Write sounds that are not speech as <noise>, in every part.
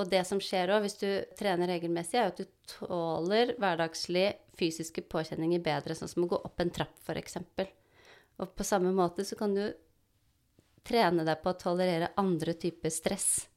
Og det som skjer òg hvis du trener regelmessig, er at du tåler hverdagslige fysiske påkjenninger bedre, sånn som å gå opp en trapp, f.eks. Og på samme måte så kan du trene deg på å tolerere andre typer stress.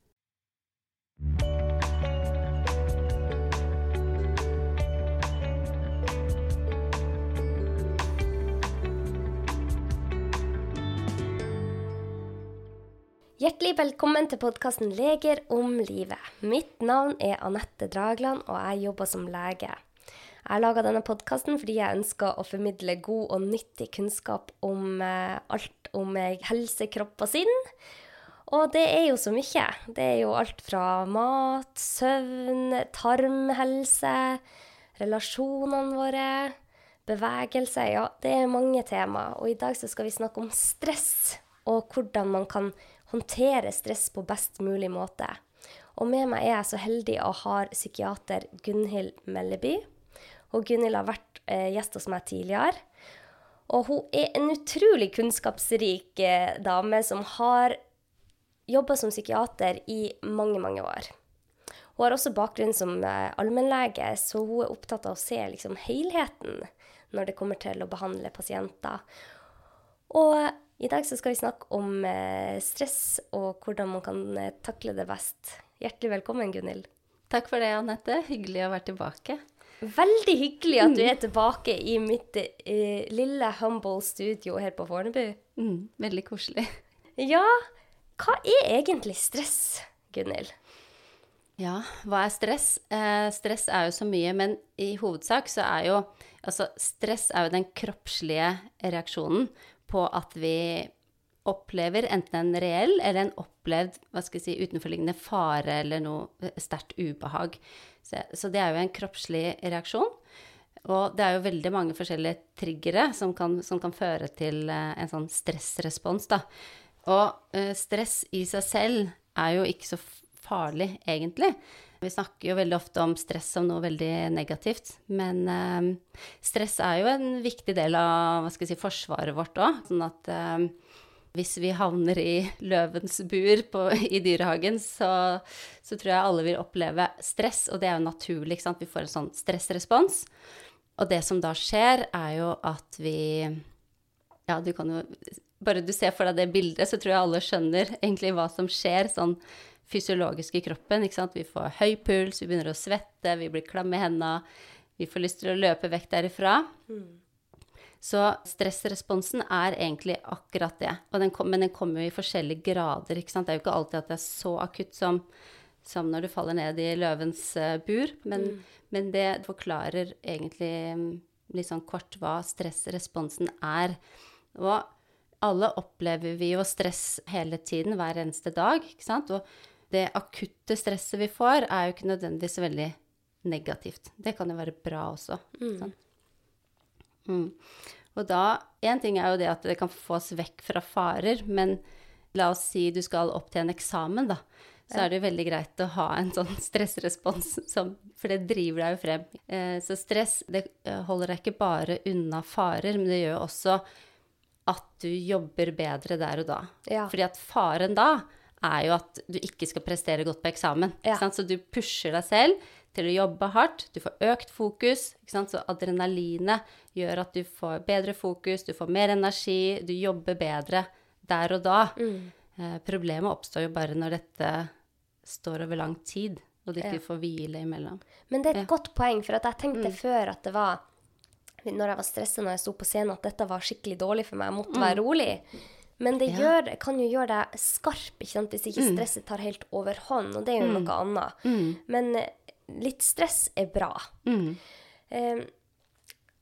Hjertelig velkommen til podkasten 'Leger om livet'. Mitt navn er Anette Dragland, og jeg jobber som lege. Jeg har laga denne podkasten fordi jeg ønsker å formidle god og nyttig kunnskap om eh, alt om eh, helse, kropp og sinn. Og det er jo så mye. Det er jo alt fra mat, søvn, tarmhelse, relasjonene våre, bevegelse Ja, det er mange tema. Og i dag så skal vi snakke om stress, og hvordan man kan håndtere stress på best mulig måte. Og med meg er jeg så heldig å ha psykiater Gunhild Melleby. Og Gunhild har vært eh, gjest hos meg tidligere. Og hun er en utrolig kunnskapsrik eh, dame som har jobba som psykiater i mange, mange år. Hun har også bakgrunn som eh, allmennlege, så hun er opptatt av å se liksom, helheten når det kommer til å behandle pasienter. Og i dag skal vi snakke om eh, stress og hvordan man kan eh, takle det best. Hjertelig velkommen, Gunhild. Takk for det, Anette. Hyggelig å være tilbake. Veldig hyggelig at du er tilbake i mitt uh, lille humble studio her på Fornebu. Mm, veldig koselig. Ja, hva er egentlig stress, Gunhild? Ja, hva er stress? Eh, stress er jo så mye, men i hovedsak så er jo Altså, stress er jo den kroppslige reaksjonen på at vi opplever enten en reell eller en opplevd hva skal jeg si, utenforliggende fare eller noe sterkt ubehag. Så, det er jo en kroppslig reaksjon. Og det er jo veldig mange forskjellige triggere som kan, som kan føre til uh, en sånn stressrespons, da. Og uh, stress i seg selv er jo ikke så farlig, egentlig. Vi snakker jo veldig ofte om stress som noe veldig negativt, men eh, stress er jo en viktig del av si, forsvaret vårt òg. Sånn at eh, hvis vi havner i løvens bur på, i dyrehagen, så, så, tror jeg alle vil oppleve stress, og det er jo naturlig. ikke sant? Vi får en sånn stressrespons. Og det som da skjer, er jo at vi Ja, du kan jo Bare du ser for deg det bildet, så tror jeg alle skjønner egentlig hva som skjer sånn fysiologisk i kroppen. Vi får høy puls, vi begynner å svette, vi blir klamme i hendene, vi får lyst til å løpe vekk derifra. Mm. Så stressresponsen er egentlig akkurat det. Den kom, men den kommer jo i forskjellige grader. Ikke sant? Det er jo ikke alltid at det er så akutt som, som når du faller ned i løvens uh, bur. Men, mm. men, det forklarer egentlig mm, litt sånn kort hva stressresponsen er. Og alle opplever vi jo stress hele tiden, hver eneste dag. ikke sant? Og det akutte stresset vi får, er jo ikke nødvendigvis veldig negativt. Det kan jo være bra også. Mm. Sånn. Mm. Og da Én ting er jo det at det kan få oss vekk fra farer, men la oss si du skal opp til en eksamen, da. Så er det jo veldig greit å ha en sånn <laughs> stressrespons, som, for det driver deg jo frem. Eh, så stress det eh, holder deg ikke bare unna farer, men det gjør også at du jobber bedre der og da. Ja. Fordi at faren da er jo at du ikke skal prestere godt på eksamen. Ja. Så du pusher deg selv til å jobbe hardt. Du får økt fokus. Så adrenalinet gjør at du får bedre fokus, du får mer energi, du jobber bedre der og da. Mm. Eh, problemet oppstår jo bare når dette står over lang tid, og du ikke ja. får hvile imellom. Men det er et ja. godt poeng, for jeg tenkte mm. før at det var når jeg var stressa når jeg sto på scenen, at dette var skikkelig dårlig for meg. Jeg måtte mm. være rolig. Men det gjør, kan jo gjøre deg skarp ikke sant? hvis ikke mm. stresset tar helt overhånd, og det er jo mm. noe annet. Mm. Men eh, litt stress er bra. Um,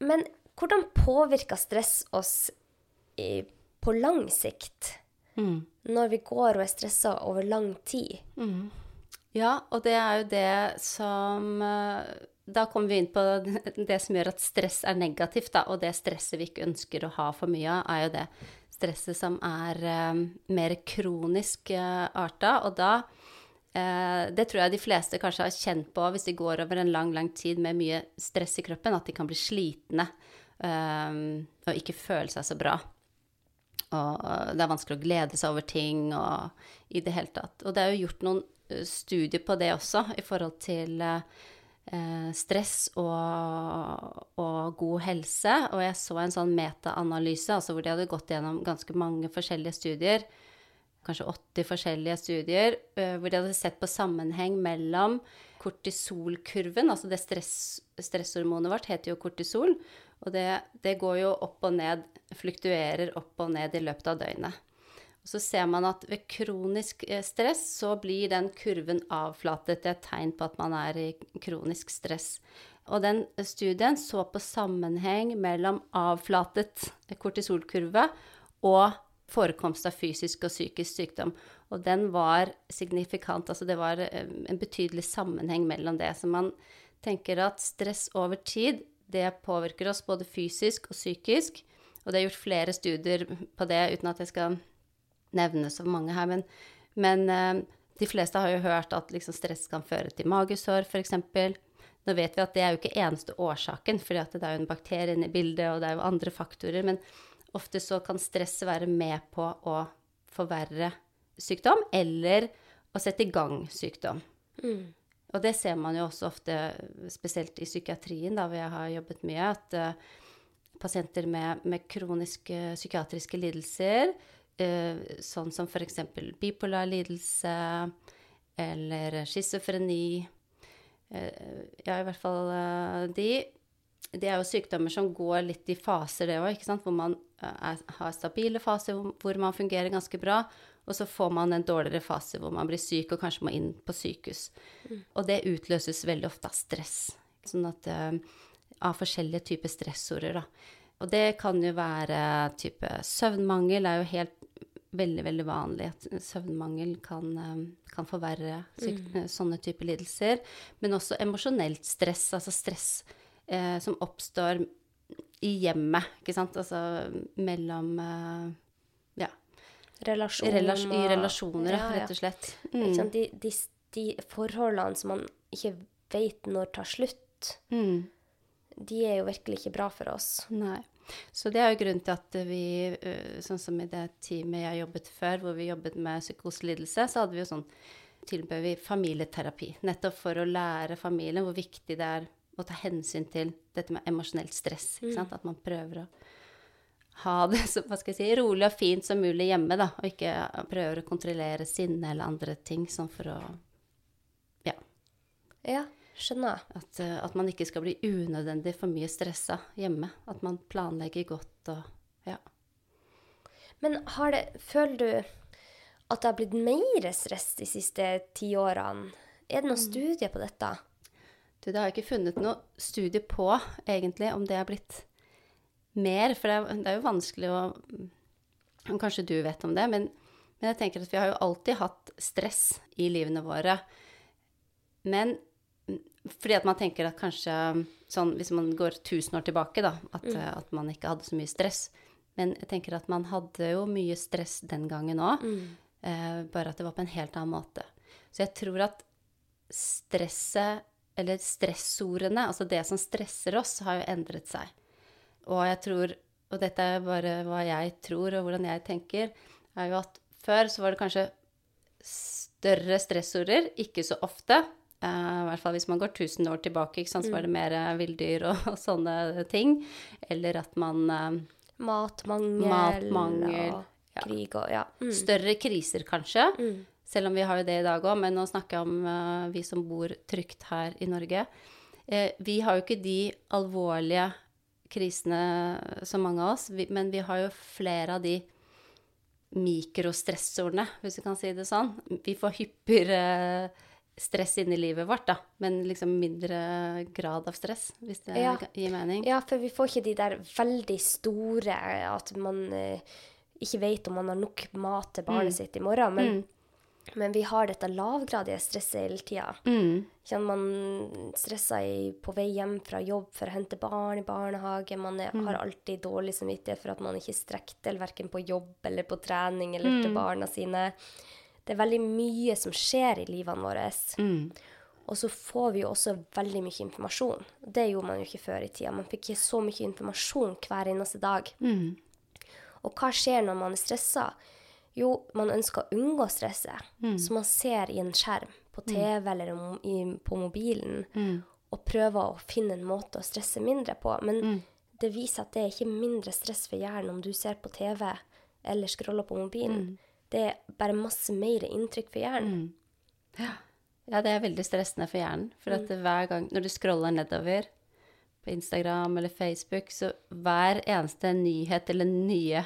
men hvordan påvirker stress oss i, på lang sikt? Mm. Når vi går og er stressa over lang tid? Mm. Ja, og det er jo det som eh, Da kommer vi inn på <laughs> det som gjør at stress er negativt, da, og det stresset vi ikke ønsker å ha for mye av, er jo det stresset som er eh, mer kronisk eh, arta. Og da eh, Det tror jeg de fleste kanskje har kjent på hvis de går over en lang, lang tid med mye stress i kroppen, at de kan bli slitne og ikke føle seg så bra. Og det er vanskelig å glede seg over ting og i det hele tatt. Og det er jo gjort noen studier på det også, i forhold til eh, stress og, og, god helse. Og jeg så en sånn metaanalyse, altså hvor de hadde gått gjennom ganske mange forskjellige studier. Kanskje 80 forskjellige studier, eh, hvor de hadde sett på sammenheng mellom kortisolkurven, altså det stress, stresshormonet vårt heter jo kortisol, og det, det går jo opp og ned, fluktuerer opp og ned i løpet av døgnet. Og så ser man at ved kronisk eh, stress så blir den kurven avflatet. Det er et tegn på at man er i kronisk stress. Og den studien så på sammenheng mellom avflatet kortisolkurve og forekomst av fysisk og psykisk sykdom. Og den var signifikant. Altså det var eh, en betydelig sammenheng mellom det. Så man tenker at stress over tid, det påvirker oss både fysisk og psykisk. Og det er gjort flere studier på det, uten at jeg skal nevne så mange her, men, men uh, de fleste har jo hørt at liksom, stress kan føre til magesår, f.eks. Nå vet vi at det er jo ikke eneste årsaken, for det er jo en bakterie inne i bildet, og det er jo andre faktorer. Men ofte så kan stress være med på å forverre sykdom, eller å sette i gang sykdom. Mm. Og det ser man jo også ofte, spesielt i psykiatrien, da hvor jeg har jobbet mye, at uh, pasienter med, med kroniske psykiatriske lidelser Eh, sånn som f.eks. bipolar lidelse eller schizofreni. Eh, ja, i hvert fall eh, de. Det er jo sykdommer som går litt i faser, det òg, hvor man er, har stabile faser hvor man fungerer ganske bra, og så får man en dårligere fase hvor man blir syk og kanskje må inn på sykehus. Mm. Og det utløses veldig ofte av stress. Sånn at Av forskjellige typer stressorder, da. Og det kan jo være type søvnmangel er jo helt veldig, veldig vanlig at søvnmangel kan, eh, kan forverre mm. Eh, sånne typer lidelser. Men også emosjonelt stress, altså stress eh, som oppstår i hjemmet, ikke sant. Altså mellom eh, ja. Relasjoner. Relas I relasjoner, ja, ja. rett og slett. Mm. De, de, de, forholdene som man ikke vet når tar slutt, mm. de er jo virkelig ikke bra for oss. Nei. Så det er jo grunnen til at vi, eh, sånn som i det teamet jeg jobbet før, hvor vi jobbet med psykoselidelse, så hadde vi jo sånn tilbød vi familieterapi. Nettopp for å lære familien hvor viktig det er å ta hensyn til dette med emosjonelt stress. ikke sant? Mm. At man prøver å ha det <laughs> så si, rolig og fint som mulig hjemme, da, og ikke prøver å kontrollere sinne eller andre ting sånn for å Ja. Ja. Skjønner. At, eh, at, man ikke skal bli unødvendig for mye stressa hjemme. At man planlegger godt og ja. Men har det, føler du at det har blitt mer stress de siste ti årene? Er det noen mm. studier på dette? Du, det har jeg ikke funnet noe studie på, egentlig, om det har blitt mer. For det er, det er jo vanskelig å Kanskje du vet om det, men, men jeg tenker at vi har jo alltid hatt stress i livene våre. Men fordi at man tenker at kanskje sånn Hvis man går 1000 år tilbake, da, at, mm. at, man ikke hadde så mye stress. Men jeg tenker at man hadde jo mye stress den gangen òg, mm. eh, bare at det var på en helt annen måte. Så jeg tror at stresset, eller stressordene, altså det som stresser oss, har jo endret seg. Og jeg tror, og dette er bare hva jeg tror, og hvordan jeg tenker, er jo at før så var det kanskje større stressorder, ikke så ofte. Uh, I hvert fall hvis man går 1000 år tilbake, så var det mm. mer uh, villdyr og, og, sånne ting. Eller at man uh, Matmangel, matmangel og ja. krig og ja. Mm. Større kriser, kanskje. Mm. Selv om vi har jo det i dag òg, men nå snakker jeg om vi som bor trygt her i Norge. vi har jo ikke de alvorlige krisene som mange av oss, vi, men vi har jo flere av de mikrostressordene, hvis vi kan si det sånn. Vi får hyppigere stress inn i livet vårt, da, men liksom mindre grad av stress, hvis det ja. gir mening. Ja, for vi får ikke de der veldig store at man eh, ikke vet om man har nok mat til barnet mm. sitt i morgen. Men, mm. men, vi har dette lavgradige stresset hele tida. Mm. Man stresser på vei hjem fra jobb for å hente barn i barnehage. Man er, mm. har alltid dårlig samvittighet for at man ikke strekker til verken på jobb eller på trening eller til mm. barna sine. Det er veldig mye som skjer i livene våre. Mm. Og så får vi jo også veldig mye informasjon. Det gjorde man jo ikke før i tida. Man fikk ikke så mye informasjon hver eneste dag. Mm. Og hva skjer når man er stressa? Jo, man ønsker å unngå stresset, mm. så man ser i en skjerm på TV eller på mobilen, og prøver å finne en måte å stresse mindre på. Men det viser at det er ikke mindre stress for hjernen om du ser på TV eller scroller på mobilen. Det er bare masse mer inntrykk for hjernen. Ja, det er veldig stressende for hjernen. For at hver gang når du scroller nedover på Instagram eller Facebook, så hver eneste nyhet eller nye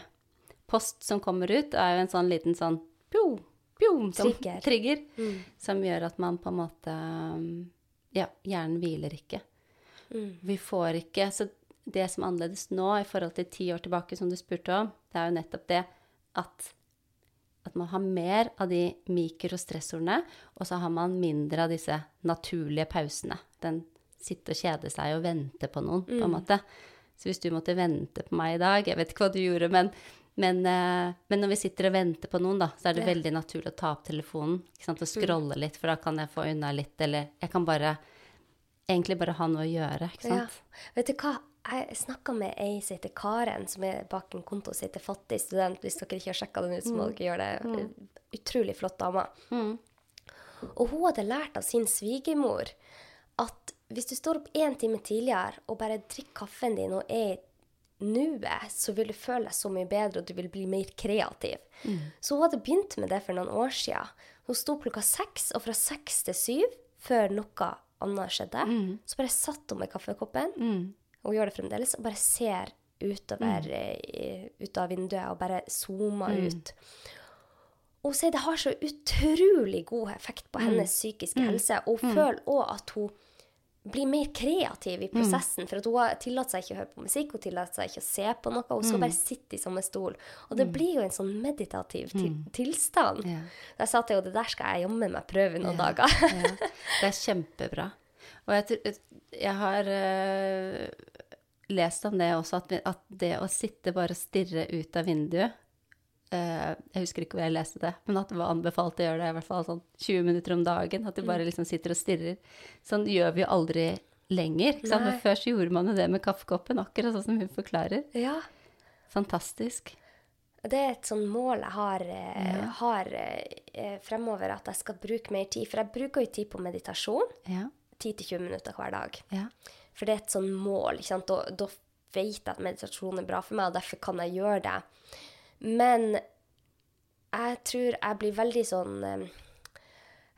post som kommer ut, er jo en sånn liten sånn pjo, pjo, som Trigger. trigger, som gjør at man på en måte Ja, hjernen hviler ikke. Vi får ikke Så det som er annerledes nå i forhold til ti år tilbake, som du spurte om, det er jo nettopp det at at man har mer av de mikrostressorene, og så har man mindre av disse naturlige pausene. Den sitte og kjede seg og vente på noen, på en måte. Så hvis du måtte vente på meg i dag, jeg vet ikke hva du gjorde, men, men, eh, men når vi sitter og venter på noen, da, så er det Ja. veldig naturlig å ta opp telefonen sant, og scrolle litt, for da kan jeg få unna litt, eller jeg kan bare egentlig bare ha noe å gjøre, ikke Ja. Vet du hva? Jeg snakka med ei som heter Karen, som er bak en konto som heter Fattig student. Hvis dere ikke har sjekka den ut, så må dere gjøre det. Utrolig flott dame. Og hun hadde lært av sin svigermor at hvis du står opp én time tidligere og bare drikker kaffen din og er i nuet, så vil du føle deg så mye bedre, og du vil bli mer kreativ. Så hun hadde begynt med det for noen år siden. Hun sto klokka seks, og fra seks til syv, før noe annet skjedde, så bare satt hun med kaffekoppen, og gjør det fremdeles, og bare ser utover, mm. ut av vinduet og bare zoomer ut. Og hun sier det har så utrolig god effekt på hennes psykiske helse. Og hun føler òg at hun blir mer kreativ i prosessen. For hun har- tillater seg ikke å høre på musikk, hun tillater seg ikke å se på noe. Hun skal bare sitte i samme stol. Og det blir jo en sånn meditativ til tilstand. Ja. Jeg sa til henne det der skal jeg jammen meg prøve noen dager. ja. Det er kjempebra. Og jeg, jeg har eh, lest om det også, at, at det å sitte bare og stirre ut av vinduet eh, Jeg husker ikke hvor jeg leste det, men at det var anbefalt å gjøre det i hvert fall sånn 20 minutter om dagen. At du bare liksom sitter og stirrer. Sånn gjør vi jo aldri lenger. Ikke sant? Men før så gjorde man jo det med kaffekoppen, akkurat sånn som hun forklarer. Ja. Fantastisk. Det er et sånn mål jeg har, ja. har eh, fremover, at jeg skal bruke mer tid. For jeg bruker jo tid på meditasjon. Ja. 10-20 minutter hver dag. Ja. For det er et sånn mål. ikke sant? Da, da vet jeg at meditasjon er bra for meg, og derfor kan jeg gjøre det. Men jeg tror jeg blir veldig sånn eh,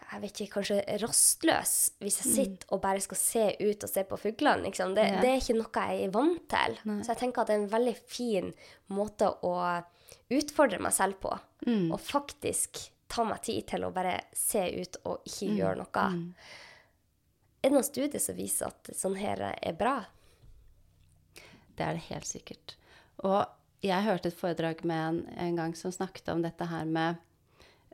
jeg vet ikke, kanskje rastløs hvis jeg sitter og bare skal se ut og se på fuglene. Liksom. Det, Ja. det er ikke noe jeg er vant til. Så jeg tenker at det er en veldig fin måte å utfordre meg selv på. Og faktisk ta meg tid til å bare se ut og ikke gjøre noe. Er det noen studier som viser at sånn her er bra? Det er det helt sikkert. Og jeg hørte et foredrag med en en gang som snakket om dette her med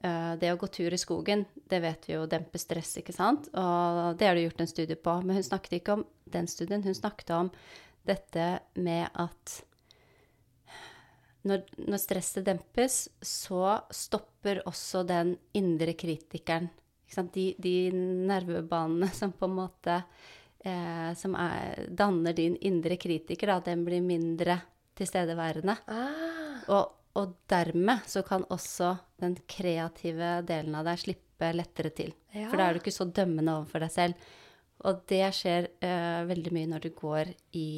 uh, det å gå tur i skogen. Det vet vi jo demper stress, ikke sant? Og det har du gjort en studie på. Men hun snakket ikke om den studien. Hun snakket om dette med at når, når stresset dempes, så stopper også den indre kritikeren. De, de nervebanene som på en måte eh, Som er, danner din indre kritiker, da, den blir mindre tilstedeværende. Ah, Og, og dermed så kan også den kreative delen av deg slippe lettere til. Ja. For da er du ikke så dømmende overfor deg selv. Og det skjer eh, veldig mye når du går i,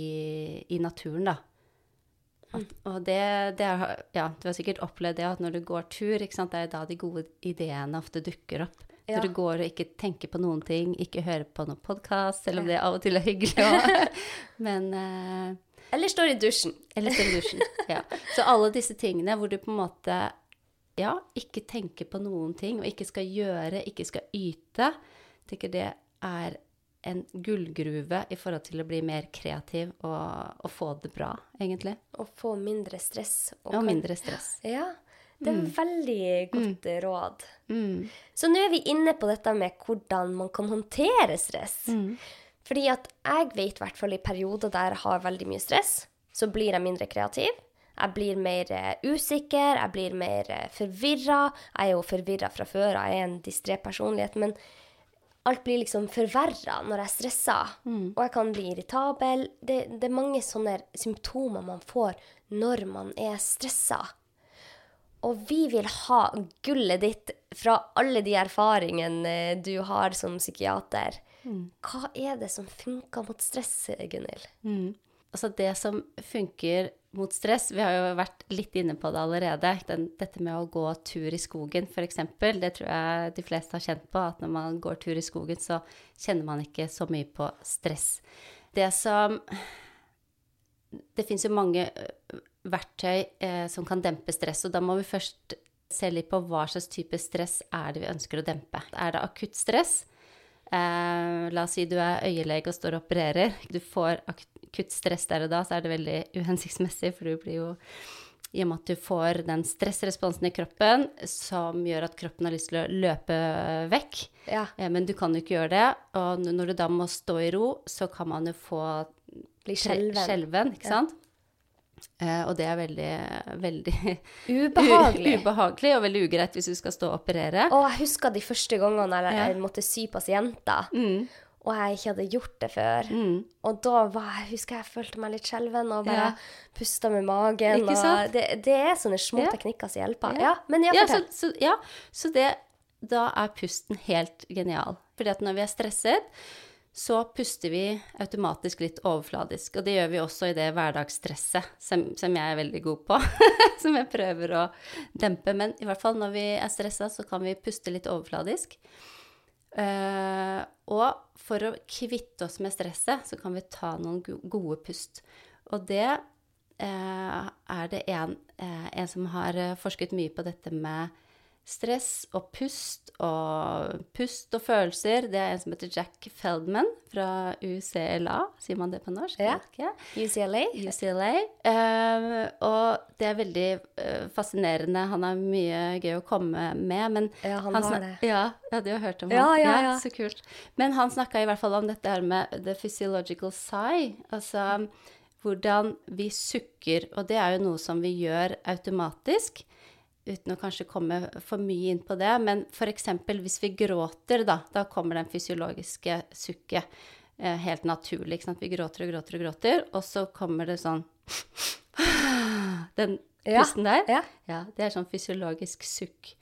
i naturen, da. At, og det, det er, ja, du har sikkert opplevd det at når du går tur, sant, det er da de gode ideene ofte dukker opp. Ja. Når du går og ikke tenker på noen ting, ikke hører på noen podkast, selv om det av og til er hyggelig <laughs> òg. Men uh, Eller står i dusjen. eller står i dusjen. Ja. Så alle disse tingene hvor du på en måte ja, ikke tenker på noen ting, og ikke skal gjøre, ikke skal yte, tenker det er en gullgruve i forhold til å bli mer kreativ og, og få det bra, egentlig. Og få mindre stress. Og og mindre stress. Ja, det er veldig godt råd. Mm. Så nå er vi inne på dette med hvordan man kan håndtere stress. Mm. Fordi at jeg vet i hvert fall i perioder der jeg har veldig mye stress, så blir jeg mindre kreativ. Jeg blir mer eh, usikker, jeg blir mer uh, forvirra. Jeg er jo forvirra fra før, jeg er en distré personlighet. Men alt blir liksom forverra når jeg er stressa. Mm. Og jeg kan bli irritabel. Det, det er mange sånne symptomer man får når man er stressa. Og vi vil ha gullet ditt fra alle de erfaringene du har som psykiater. Hva er det som funker mot stress, Gunhild? Altså det som funker mot stress Vi har jo vært litt inne på det allerede. Den, dette med å gå tur i skogen, f.eks. Det tror jeg de fleste har kjent på. At når man går tur i skogen, så kjenner man ikke så mye på stress. Det som Det fins jo mange verktøy eh, som kan dempe stress, og da må vi først se litt på hva slags type stress er det vi ønsker å dempe. Er det akutt stress? Eh, la oss si du er øyelege og står og opererer. Du får akutt stress der og da, så er det veldig uhensiktsmessig, for du blir jo i og med at du får den stressresponsen i kroppen som gjør at kroppen har lyst til å løpe vekk. Ja. Eh, men du kan jo ikke gjøre det. Og når du da må stå i ro, så kan man jo få Bli skjelven. skjelven, ikke sant? Og det er veldig, veldig <laughs> Ubehagelig. <laughs> ubehagelig og veldig ugreit hvis du skal stå og operere. Og jeg husker de første gangene jeg, jeg måtte sy pasienter, Mm, og jeg ikke hadde gjort det før. mm. Og da var jeg, husker jeg følte meg litt skjelven og bare Ja. pusta med magen. Det, det er sånne små Ja. teknikker som hjelper. Ja. Men ja, Ja, så, så, ja, så det, da er pusten helt genial. Fordi at når vi er stresset, så puster vi automatisk litt overfladisk. Og det gjør vi også i det hverdagsstresset som, som jeg er veldig god på. <laughs> som jeg prøver å dempe. Men i hvert fall når vi er stressa, så kan vi puste litt overfladisk. Uh, og for å kvitte oss med stresset, så kan vi ta noen gode pust. Og det uh, er det en, uh, en som har forsket mye på dette med stress og pust og pust og følelser. Det er en som heter Jack Feldman fra UCLA, sier man det på norsk? Ja. Jeg ikke. UCLA? UCLA. Uh, og det er veldig uh, fascinerende. Han har mye gøy å komme med, men Ja, han har det. Ja, ja, du har hørt om Ja, han? ja, ja. Så kult. Men han snakka i hvert fall om dette her med the physiological sigh. Altså hvordan vi sukker. Og det er jo noe som vi gjør automatisk. Uten å kanskje komme for mye inn på det, men f.eks. hvis vi gråter, da, da kommer den fysiologiske sukket eh, helt naturlig. Vi gråter og gråter og gråter, og så kommer det sånn <gasps> Den Ja, pusten der. ja. Ja, det er sånn fysiologisk sukk.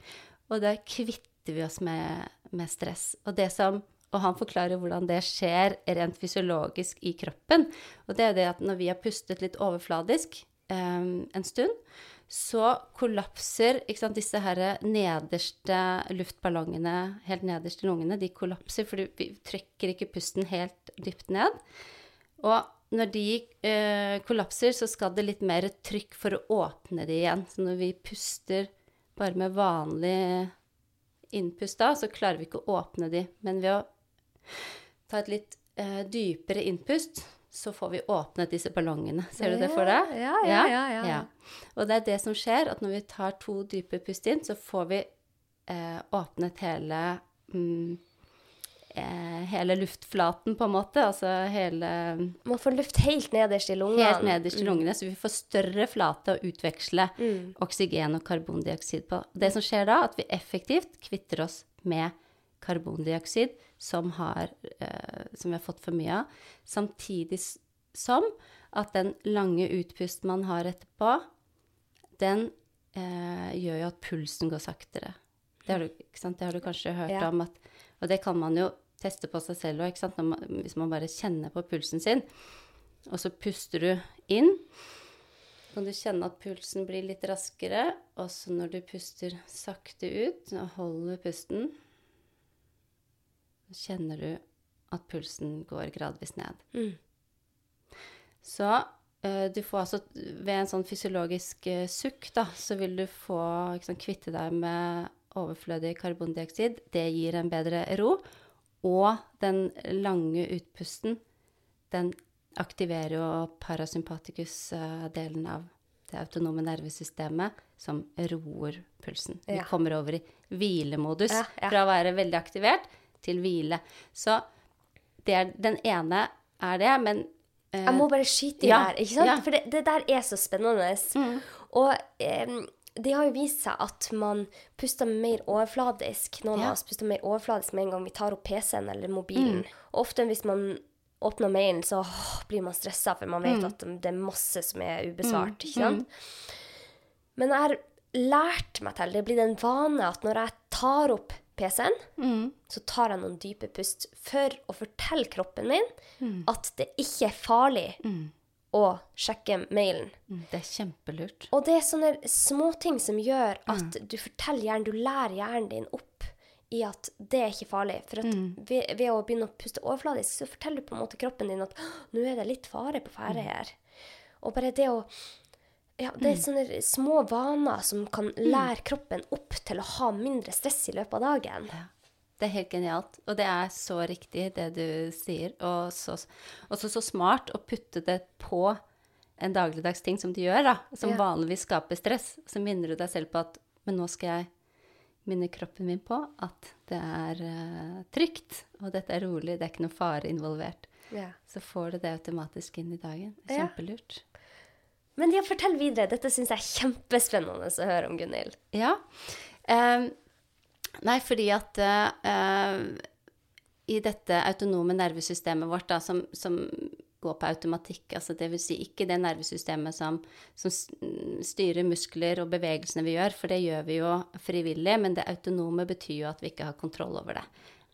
Og da kvitter vi oss med, med stress. Og, det som, og han forklarer hvordan det skjer rent fysiologisk i kroppen. Og det er det at når vi har pustet litt overfladisk eh, en stund, så kollapser sant, disse her nederste luftballongene, helt nederst i lungene, de kollapser, for vi trekker ikke pusten helt dypt ned. Og når de eh, kollapser, så skal det litt mer trykk for å åpne de igjen. Så når vi puster bare med vanlig innpust da, så klarer vi ikke å åpne de. Men ved å ta et litt eh, dypere innpust, så får vi åpnet disse ballongene. Ser du det for deg? Ja, ja, ja. ja, ja. Og det er det som skjer, at når vi tar to dype pust inn, så får vi eh, åpnet hele mm, eh, hele luftflaten, på en måte. Altså hele Man får luft helt nederst i lungene. Helt nederst i lungene, så vi får større flate å utveksle oksygen og karbondioksid på. Det som skjer da, at vi effektivt kvitter oss med karbondioksid som, har, eh, som vi har fått for mye av, samtidig som at den lange utpusten man har etterpå, den eh, gjør jo at pulsen går saktere. Det har du? Det har du kanskje hørt Ja. om, at, og det kan man jo teste på seg selv òg, hvis man bare kjenner på pulsen sin. Og så puster du inn. Kan du kjenne at pulsen blir litt raskere. Og så når du puster sakte ut og holder pusten, kjenner du at pulsen går gradvis ned. Mm. Så eh, du får altså Ved en sånn fysiologisk eh, sukk, da, så vil du få liksom, kvitte deg med overflødig karbondioksid. Det gir en bedre ro. Og den lange utpusten, den aktiverer jo parasympaticus-delen av det autonome nervesystemet, som roer pulsen. Vi kommer over i hvilemodus Ja, ja. fra å være veldig aktivert til hvile. Så det er, den ene er det, men eh, Jeg må bare skyte i Ja, der, ikke sant? ja. For det, det der er så spennende. Og em, det har jo vist seg at man puster mer overfladisk. Noen Ja. av oss puster mer overfladisk med en gang vi tar opp PC-en eller mobilen. Og ofte hvis man åpner mailen, så åh, blir man stressa, for man vet at det er masse som er ubesvart. ikke sant? Men jeg har lært meg til, det er blitt en vane at når jeg tar opp PC-en, Mm. så tar jeg noen dype pust for å fortelle kroppen min Mm. at det ikke er farlig å sjekke mailen. Mm, Det er kjempelurt. Og det er sånne småting som gjør Mm. at du forteller hjernen, du lærer hjernen din opp i at det er ikke farlig. For Mm. ved, ved å begynne å puste overfladisk, så forteller du på en måte kroppen din at nå er det litt fare på Mm. ferde her. Og bare det å ja, Det er sånne små vaner som kan Mm. lære kroppen opp til å ha mindre stress i løpet av dagen. Ja. Det er helt genialt. Og det er så riktig, det du sier. Og så, også så smart å putte det på en dagligdags ting som du gjør, da. Som Ja. vanligvis skaper stress. Så minner du deg selv på at Men nå skal jeg minne kroppen min på at det er uh, trygt, og dette er rolig, det er ikke noe fare involvert. Ja. Så får du det automatisk inn i dagen. Ja. Men ja, fortell videre. Dette syns jeg er kjempespennende å høre om, Gunhild. Ja. Eh, nei, fordi at eh, i dette autonome nervesystemet vårt, da, som, som går på automatikk, altså vil si ikke det nervesystemet som, som styrer muskler og bevegelsene vi gjør, for det gjør vi jo frivillig, men det autonome betyr jo at vi ikke har kontroll over det.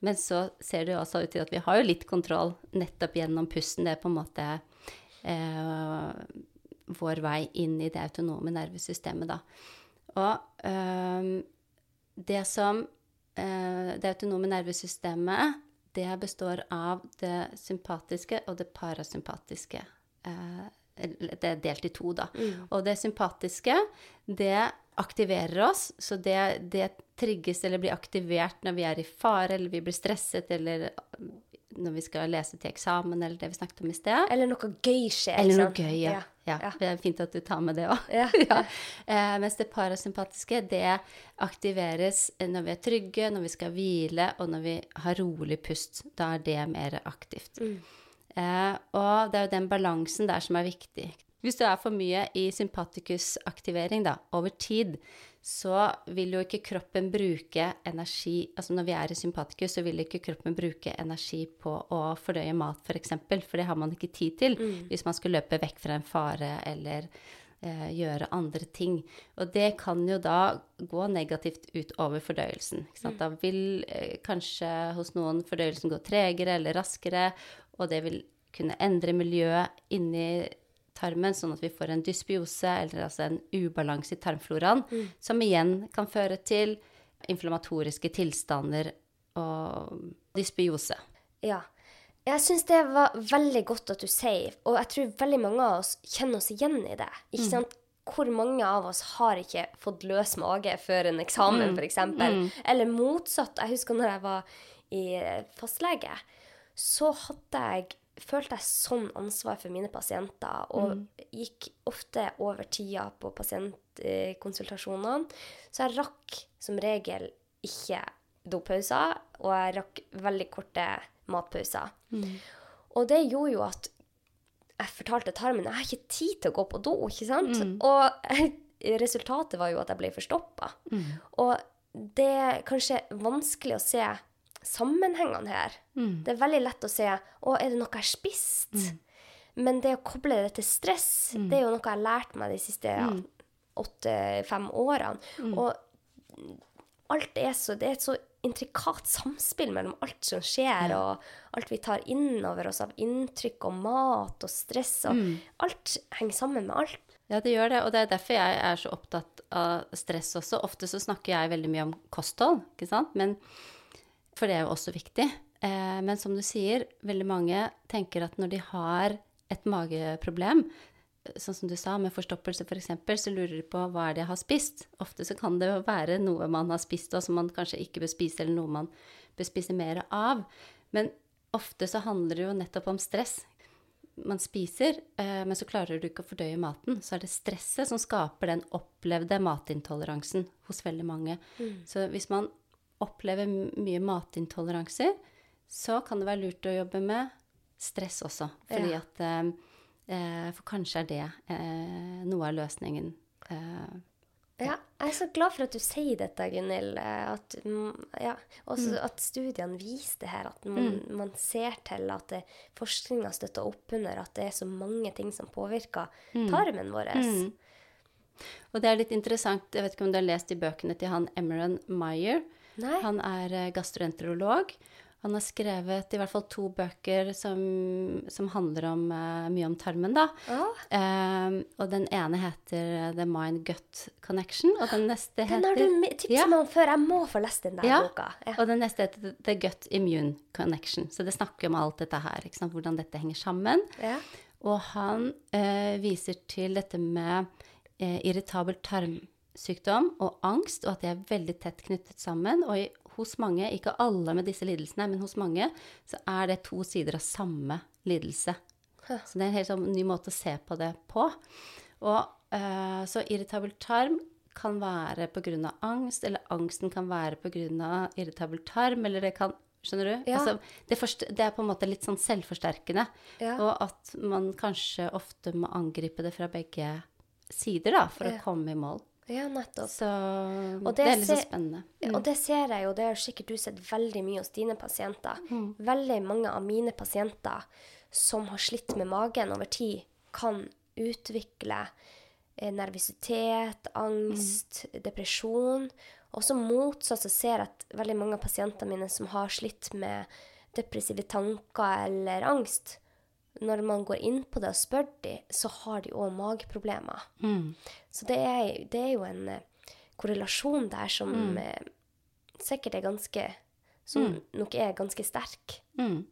Men så ser det jo også ut til at vi har jo litt kontroll nettopp gjennom pusten. Det er på en måte eh, vår vei inn i det autonome nervesystemet, da. Og øh, det som øh, Det autonome nervesystemet, det består av det sympatiske og det parasympatiske. Øh, det er delt i to, da. Og det sympatiske, det aktiverer oss, så det, det trigges eller blir aktivert når vi er i fare, eller vi blir stresset, eller når vi skal lese til eksamen, eller det vi snakket om i sted. Eller noe gøy skjer. Eller noe gøy, ja. ja. Ja. Det er fint at du tar med det òg. <laughs> Ja. Eh, mens det parasympatiske, det aktiveres når vi er trygge, når vi skal hvile, og når vi har rolig pust. Da er det mer aktivt. Mm. Eh, og det er jo den balansen der som er viktig. Hvis du er for mye i sympatikusaktivering da, over tid, så vil jo ikke kroppen bruke energi Altså når vi er i sympatikus, så vil ikke kroppen bruke energi på å fordøye mat, f.eks., for, eksempel, for det har man ikke tid til hvis man skal løpe vekk fra en fare eller eh, gjøre andre ting. Og det kan jo da gå negativt ut over fordøyelsen. Sant? Da vil eh, kanskje hos noen fordøyelsen gå tregere eller raskere, og det vil kunne endre miljøet inni tarmen, sånn at vi får en dysbiose, eller altså en ubalanse i tarmfloraen, som igjen kan føre til inflammatoriske tilstander og dysbiose. Ja. Jeg syns det var veldig godt at du sier, og jeg tror veldig mange av oss kjenner oss igjen i det. Ikke sant? Hvor mange av oss har ikke fått løs mage før en eksamen, for f.eks.? Eller motsatt. Jeg husker når jeg var i fastlege, så hadde jeg følte jeg sånn ansvar for mine pasienter, og gikk ofte over tida på pasientkonsultasjonene. Så jeg rakk som regel ikke dopauser, og jeg rakk veldig korte matpauser. Og det gjorde jo at jeg fortalte tarmen jeg har ikke tid til å gå på do, ikke sant? Og <laughs> resultatet var jo at jeg ble forstoppa. Og det er kanskje vanskelig å se sammenhengene her. Det er veldig lett å se å, er det noe jeg har spist? Men det å koble det til stress, det er jo noe jeg har lært meg de siste ja, åtte-fem årene. Og alt er så, det er et så intrikat samspill mellom alt som skjer, og alt vi tar inn over oss av inntrykk og mat og stress. Og Alt henger sammen med alt. Ja, det gjør det, og det er derfor jeg er så opptatt av stress også. Ofte så snakker jeg veldig mye om kosthold, ikke sant? Men, for det er jo også viktig. Eh, men som du sier, veldig mange tenker at når de har et mageproblem, sånn som du sa, med forstoppelse f.eks., for eksempel, så lurer de på hva er det jeg har spist. Ofte så kan det jo være noe man har spist, og som man kanskje ikke bør spise, eller noe man bør spise mer av. Men ofte så handler det jo nettopp om stress. Man spiser, eh, men så klarer du ikke å fordøye maten. Så er det stresset som skaper den opplevde matintoleransen hos veldig mange. Så hvis man opplever mye matintoleranser, så kan det være lurt å jobbe med stress også. Fordi Ja. at eh, eh, For kanskje er det eh, noe av løsningen. Eh, Ja, jeg er så glad for at du sier dette, Gunhild. eh, At, mm, ja, også at studiene viser det her. At man, man ser til at forskninga støtter opp under at det er så mange ting som påvirker tarmen vår. Og det er litt interessant, jeg vet ikke om du har lest i bøkene til han Emeron Meyer. Nei? Han er eh, gastroenterolog. Han har skrevet i hvert fall to bøker som, som handler om, uh, mye om tarmen, da. Oh. Eh, og den ene heter The Mind-Gut Connection, og den neste Den har du tipset Ja. meg om før. Jeg må få lest den der Ja, boka. Ja. Og den neste heter The Gut Immune Connection. Så det snakker om alt dette her, hvordan dette henger sammen. Ja. Og han uh, viser til dette med irritabel irritabel tarmsykdom og angst, og at de er veldig tett knyttet sammen. Og i, hos mange, ikke alle med disse lidelsene, men hos mange, så er det to sider av samme lidelse. Så det er en helt sånn ny måte å se på det på. Og eh, så irritabel tarm kan være pga. angst, eller angsten kan være pga. irritabel tarm, eller det kan Skjønner du? Ja. Altså, det, forst- det er på en måte litt sånn selvforsterkende. Ja. Og at man kanskje ofte må angripe det fra begge sider, da, for Ja. å komme i mål. Ja, nettopp. Så det, det er litt så spennende. Mm. Og det ser jeg jo, det har sikkert du sett veldig mye hos dine pasienter. Veldig mange av mine pasienter som har slitt med magen over tid, kan utvikle eh, nervøsitet, angst, depresjon. Og så motsatt så ser jeg at veldig mange av pasientene mine som har slitt med depressive tanker eller angst, når man går inn på det og spør dem, så har de òg mageproblemer. Mm. Så det er, det er jo en eh, korrelasjon der som eh, sikkert er ganske Som nok er ganske sterk. Mm.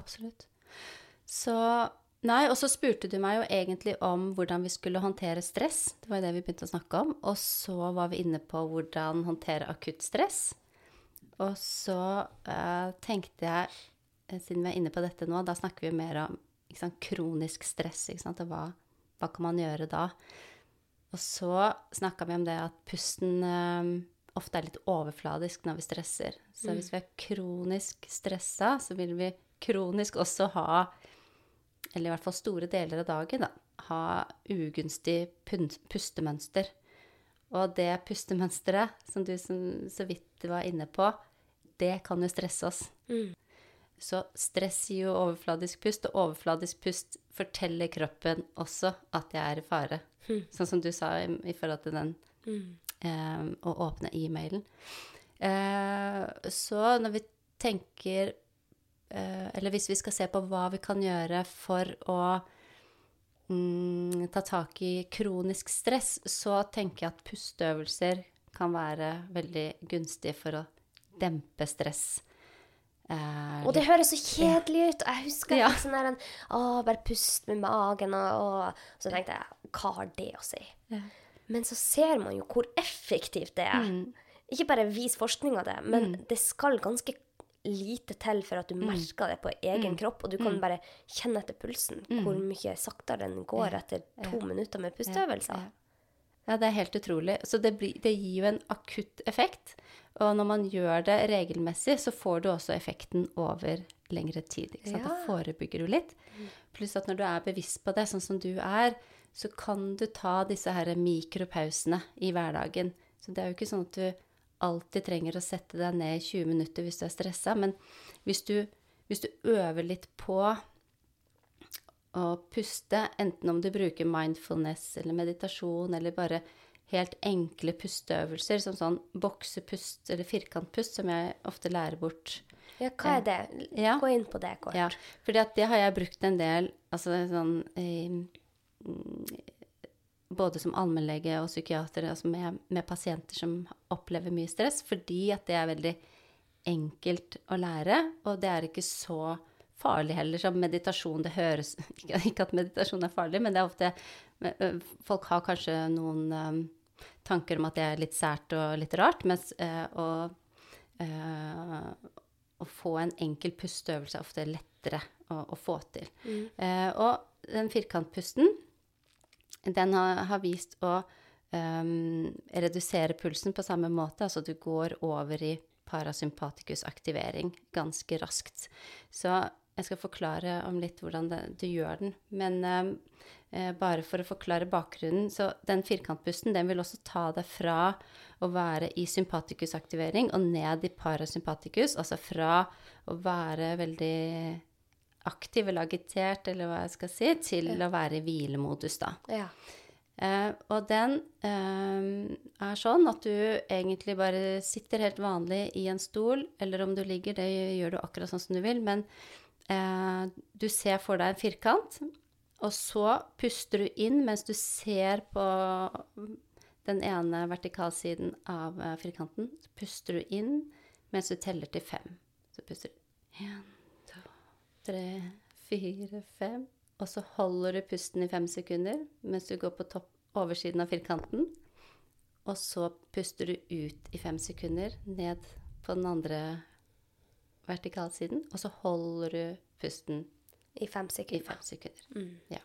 Absolutt. Så Nei, og så spurte du meg jo egentlig om hvordan vi skulle håndtere stress. Det var jo det vi begynte å snakke om. Og så var vi inne på hvordan håndtere akutt stress. Og så eh, tenkte jeg, siden vi er inne på dette nå, da snakker vi mer om sant, kronisk stress. Og hva, hva kan man gjøre da? Og så snakka vi om det at pusten um, ofte er litt overfladisk når vi stresser. Så hvis vi er kronisk stressa, så vil vi kronisk også ha, eller i hvert fall store deler av dagen, da, ha ugunstig pustemønster. Og det pustemønsteret, som du som, så vidt var inne på, det kan jo stresse oss. Så stress gir jo overfladisk pust, og overfladisk pust forteller kroppen også at jeg er i fare. Sånn som du sa i, i forhold til den eh, å åpne e-mailen. Eh, så når vi tenker eh, Eller hvis vi skal se på hva vi kan gjøre for å mm, ta tak i kronisk stress, så tenker jeg at pusteøvelser kan være veldig gunstig for å dempe stress. Eh, Og det høres så kjedelig ut. og Jeg husker Ja. sånn der en, Å, bare pust med magen, og, og Så tenkte jeg, hva har det å si? Ja. Men så ser man jo hvor effektivt det er. Mm. Ikke bare vis forskning av det, men det skal ganske lite til for at du Mm. merker det på egen kropp, og du kan bare kjenne etter pulsen Mm. hvor mye saktere den går etter to minutter med pusteøvelser. Ja. Det er helt utrolig. Så det, blir, det gir jo en akutt effekt. Og når man gjør det regelmessig, så får du også effekten over lengre tid. Ikke sant? Da Ja. forebygger du litt. Pluss at når du er bevisst på det, sånn som du er, så kan du ta disse her mikropausene i hverdagen. Så det er jo ikke sånn at du alltid trenger å sette deg ned i 20 minutter hvis du er stressa, men hvis du, hvis du øver litt på å puste, enten om du bruker mindfulness eller meditasjon, eller bare helt enkle pusteøvelser, som sånn boksepust eller firkantpust, som jeg ofte lærer bort. Ja, hva er det? Ja. Gå inn på det kort. Ja, at det har jeg brukt en del, altså sånn eh, både som allmennlege og psykiater, altså med, med pasienter som opplever mye stress, fordi at det er veldig enkelt å lære, og det er ikke så farlig heller som meditasjon. Det høres <laughs> Ikke at meditasjon er farlig, men det er ofte Folk har kanskje noen tanker om at det er litt sært og litt rart, mens å, å få en enkel pusteøvelse er ofte lettere å, å få til. Eh, og den firkantpusten, den har, har vist å um, redusere pulsen på samme måte. Altså du går over i parasympatikusaktivering ganske raskt. Så jeg skal forklare om litt hvordan det, du gjør den. Men eh, bare for å forklare bakgrunnen, så den firkantpusten den vil også ta deg fra å være i sympatikusaktivering og ned i parasympatikus, altså fra å være veldig aktiv eller agitert, eller hva jeg skal si, til å være i hvilemodus, da. Ja. Eh, og den eh, er sånn at du egentlig bare sitter helt vanlig i en stol, eller om du ligger, det gjør du akkurat sånn som du vil, men eh, du ser for deg en firkant, og så puster du inn mens du ser på den ene vertikalsiden av eh, firkanten. Så puster du inn mens du teller til fem. Så puster du én, to, tre, fire, fem. Og så holder du pusten i fem sekunder mens du går på topp, oversiden av firkanten. Og så puster du ut i fem sekunder ned på den andre vertikalsiden. Og så holder du pusten I fem i sekunder. fem sekunder. Mm. Ja.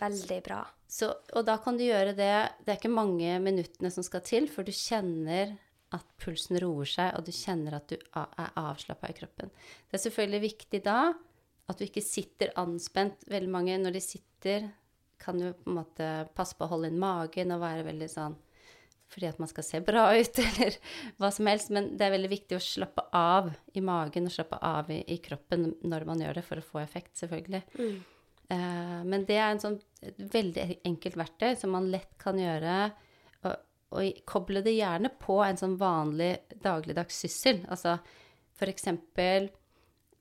Veldig bra. Så, og da kan du gjøre det Det er ikke mange minuttene som skal til, for du kjenner at pulsen roer seg, og du kjenner at du er avslappa i kroppen. Det er selvfølgelig viktig da at du ikke sitter anspent. Veldig mange når de sitter, kan jo på en måte passe på å holde inn magen og være veldig sånn fordi at man skal se bra ut, <laughs> eller hva som helst. Men det er veldig viktig å slappe av i magen og slappe av i, i kroppen når man gjør det, for å få effekt, selvfølgelig. Mm. Uh, men det er en sånn, et veldig enkelt verktøy som man lett kan gjøre. Og, og koble det gjerne på en sånn vanlig dagligdags syssel. Altså eksempel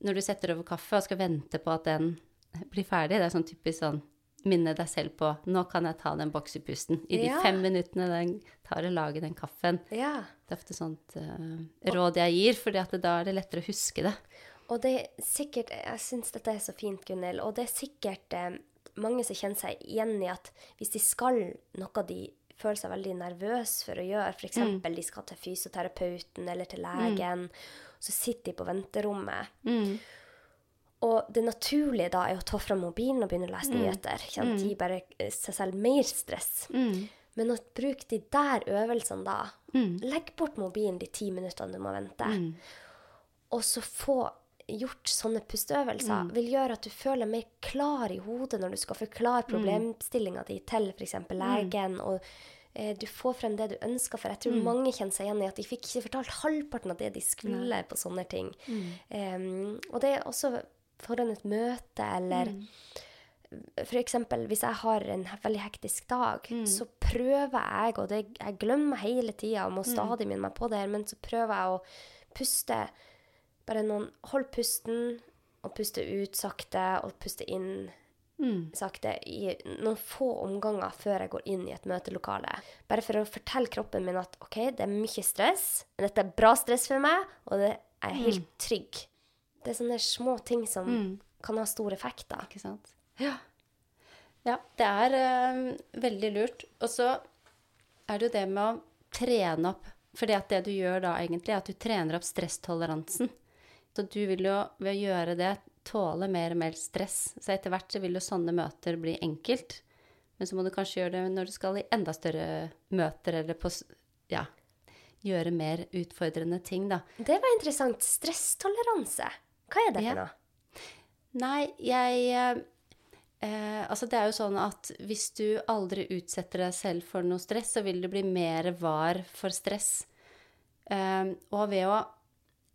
når du setter over kaffe og skal vente på at den blir ferdig. Det er sånn typisk sånn minne deg selv på Nå kan jeg ta den boksepusten. I de Ja. fem minuttene den tar å lage den kaffen. Ja. Det er ofte sånt uh, råd jeg gir, for da er det lettere å huske det. Og det er sikkert Jeg syns dette er så fint, Gunhild. Og det er sikkert eh, mange som kjenner seg igjen i at hvis de skal noe de føler seg veldig nervøse for å gjøre, f.eks. eksempel de skal til fysioterapeuten eller til legen, så sitter de på venterommet. Mm. Og det naturlige da er å ta fram mobilen og begynne å lese nyheter. Ikke sant? Gi bare eh, seg selv mer stress. Mm. Men å bruke de der øvelsene da Mm. Legg bort mobilen de ti minuttene du må vente. Mm. Og så få gjort sånne pusteøvelser Mm. vil gjøre at du føler mer klar i hodet når du skal forklare Mm. problemstillinga di til f.eks. legen. og eh, du får frem det du ønsker, for jeg tror Mm. mange kjenner seg igjen i at de fikk ikke fortalt halvparten av det de skulle på sånne ting. Mm. Um, og det er også foran et møte, eller Mm. eksempel hvis jeg har en veldig hektisk dag, Mm. så prøver jeg, og det, jeg glemmer hele tida og må Mm. stadig minne meg på det her, men så prøver jeg å puste bare noen Hold pusten, og puste ut sakte, og puste inn Mm. sakte i noen få omganger før jeg går inn i et møtelokale. Bare for å fortelle kroppen min at OK, det er mye stress, men dette er bra stress for meg, og det er helt trygg. Det er sånne små ting som Mm. kan ha stor effekt, da. Ikke sant? Ja. ja det er eh, veldig lurt. Og så er det jo det med å trene opp at det du gjør da egentlig, er at du trener opp stresstoleransen. Så du vil jo ved å gjøre det tåle mer og mer stress. Så etter hvert så vil jo sånne møter bli enkelt. Men så må du kanskje gjøre det når du skal i enda større møter, eller på Ja. Gjøre mer utfordrende ting, da. Det var interessant. Stresstoleranse. Hva er det for noe? Nei, jeg eh, eh, Altså, det er jo sånn at hvis du aldri utsetter deg selv for noe stress, så vil du bli mer var for stress. Eh, og ved å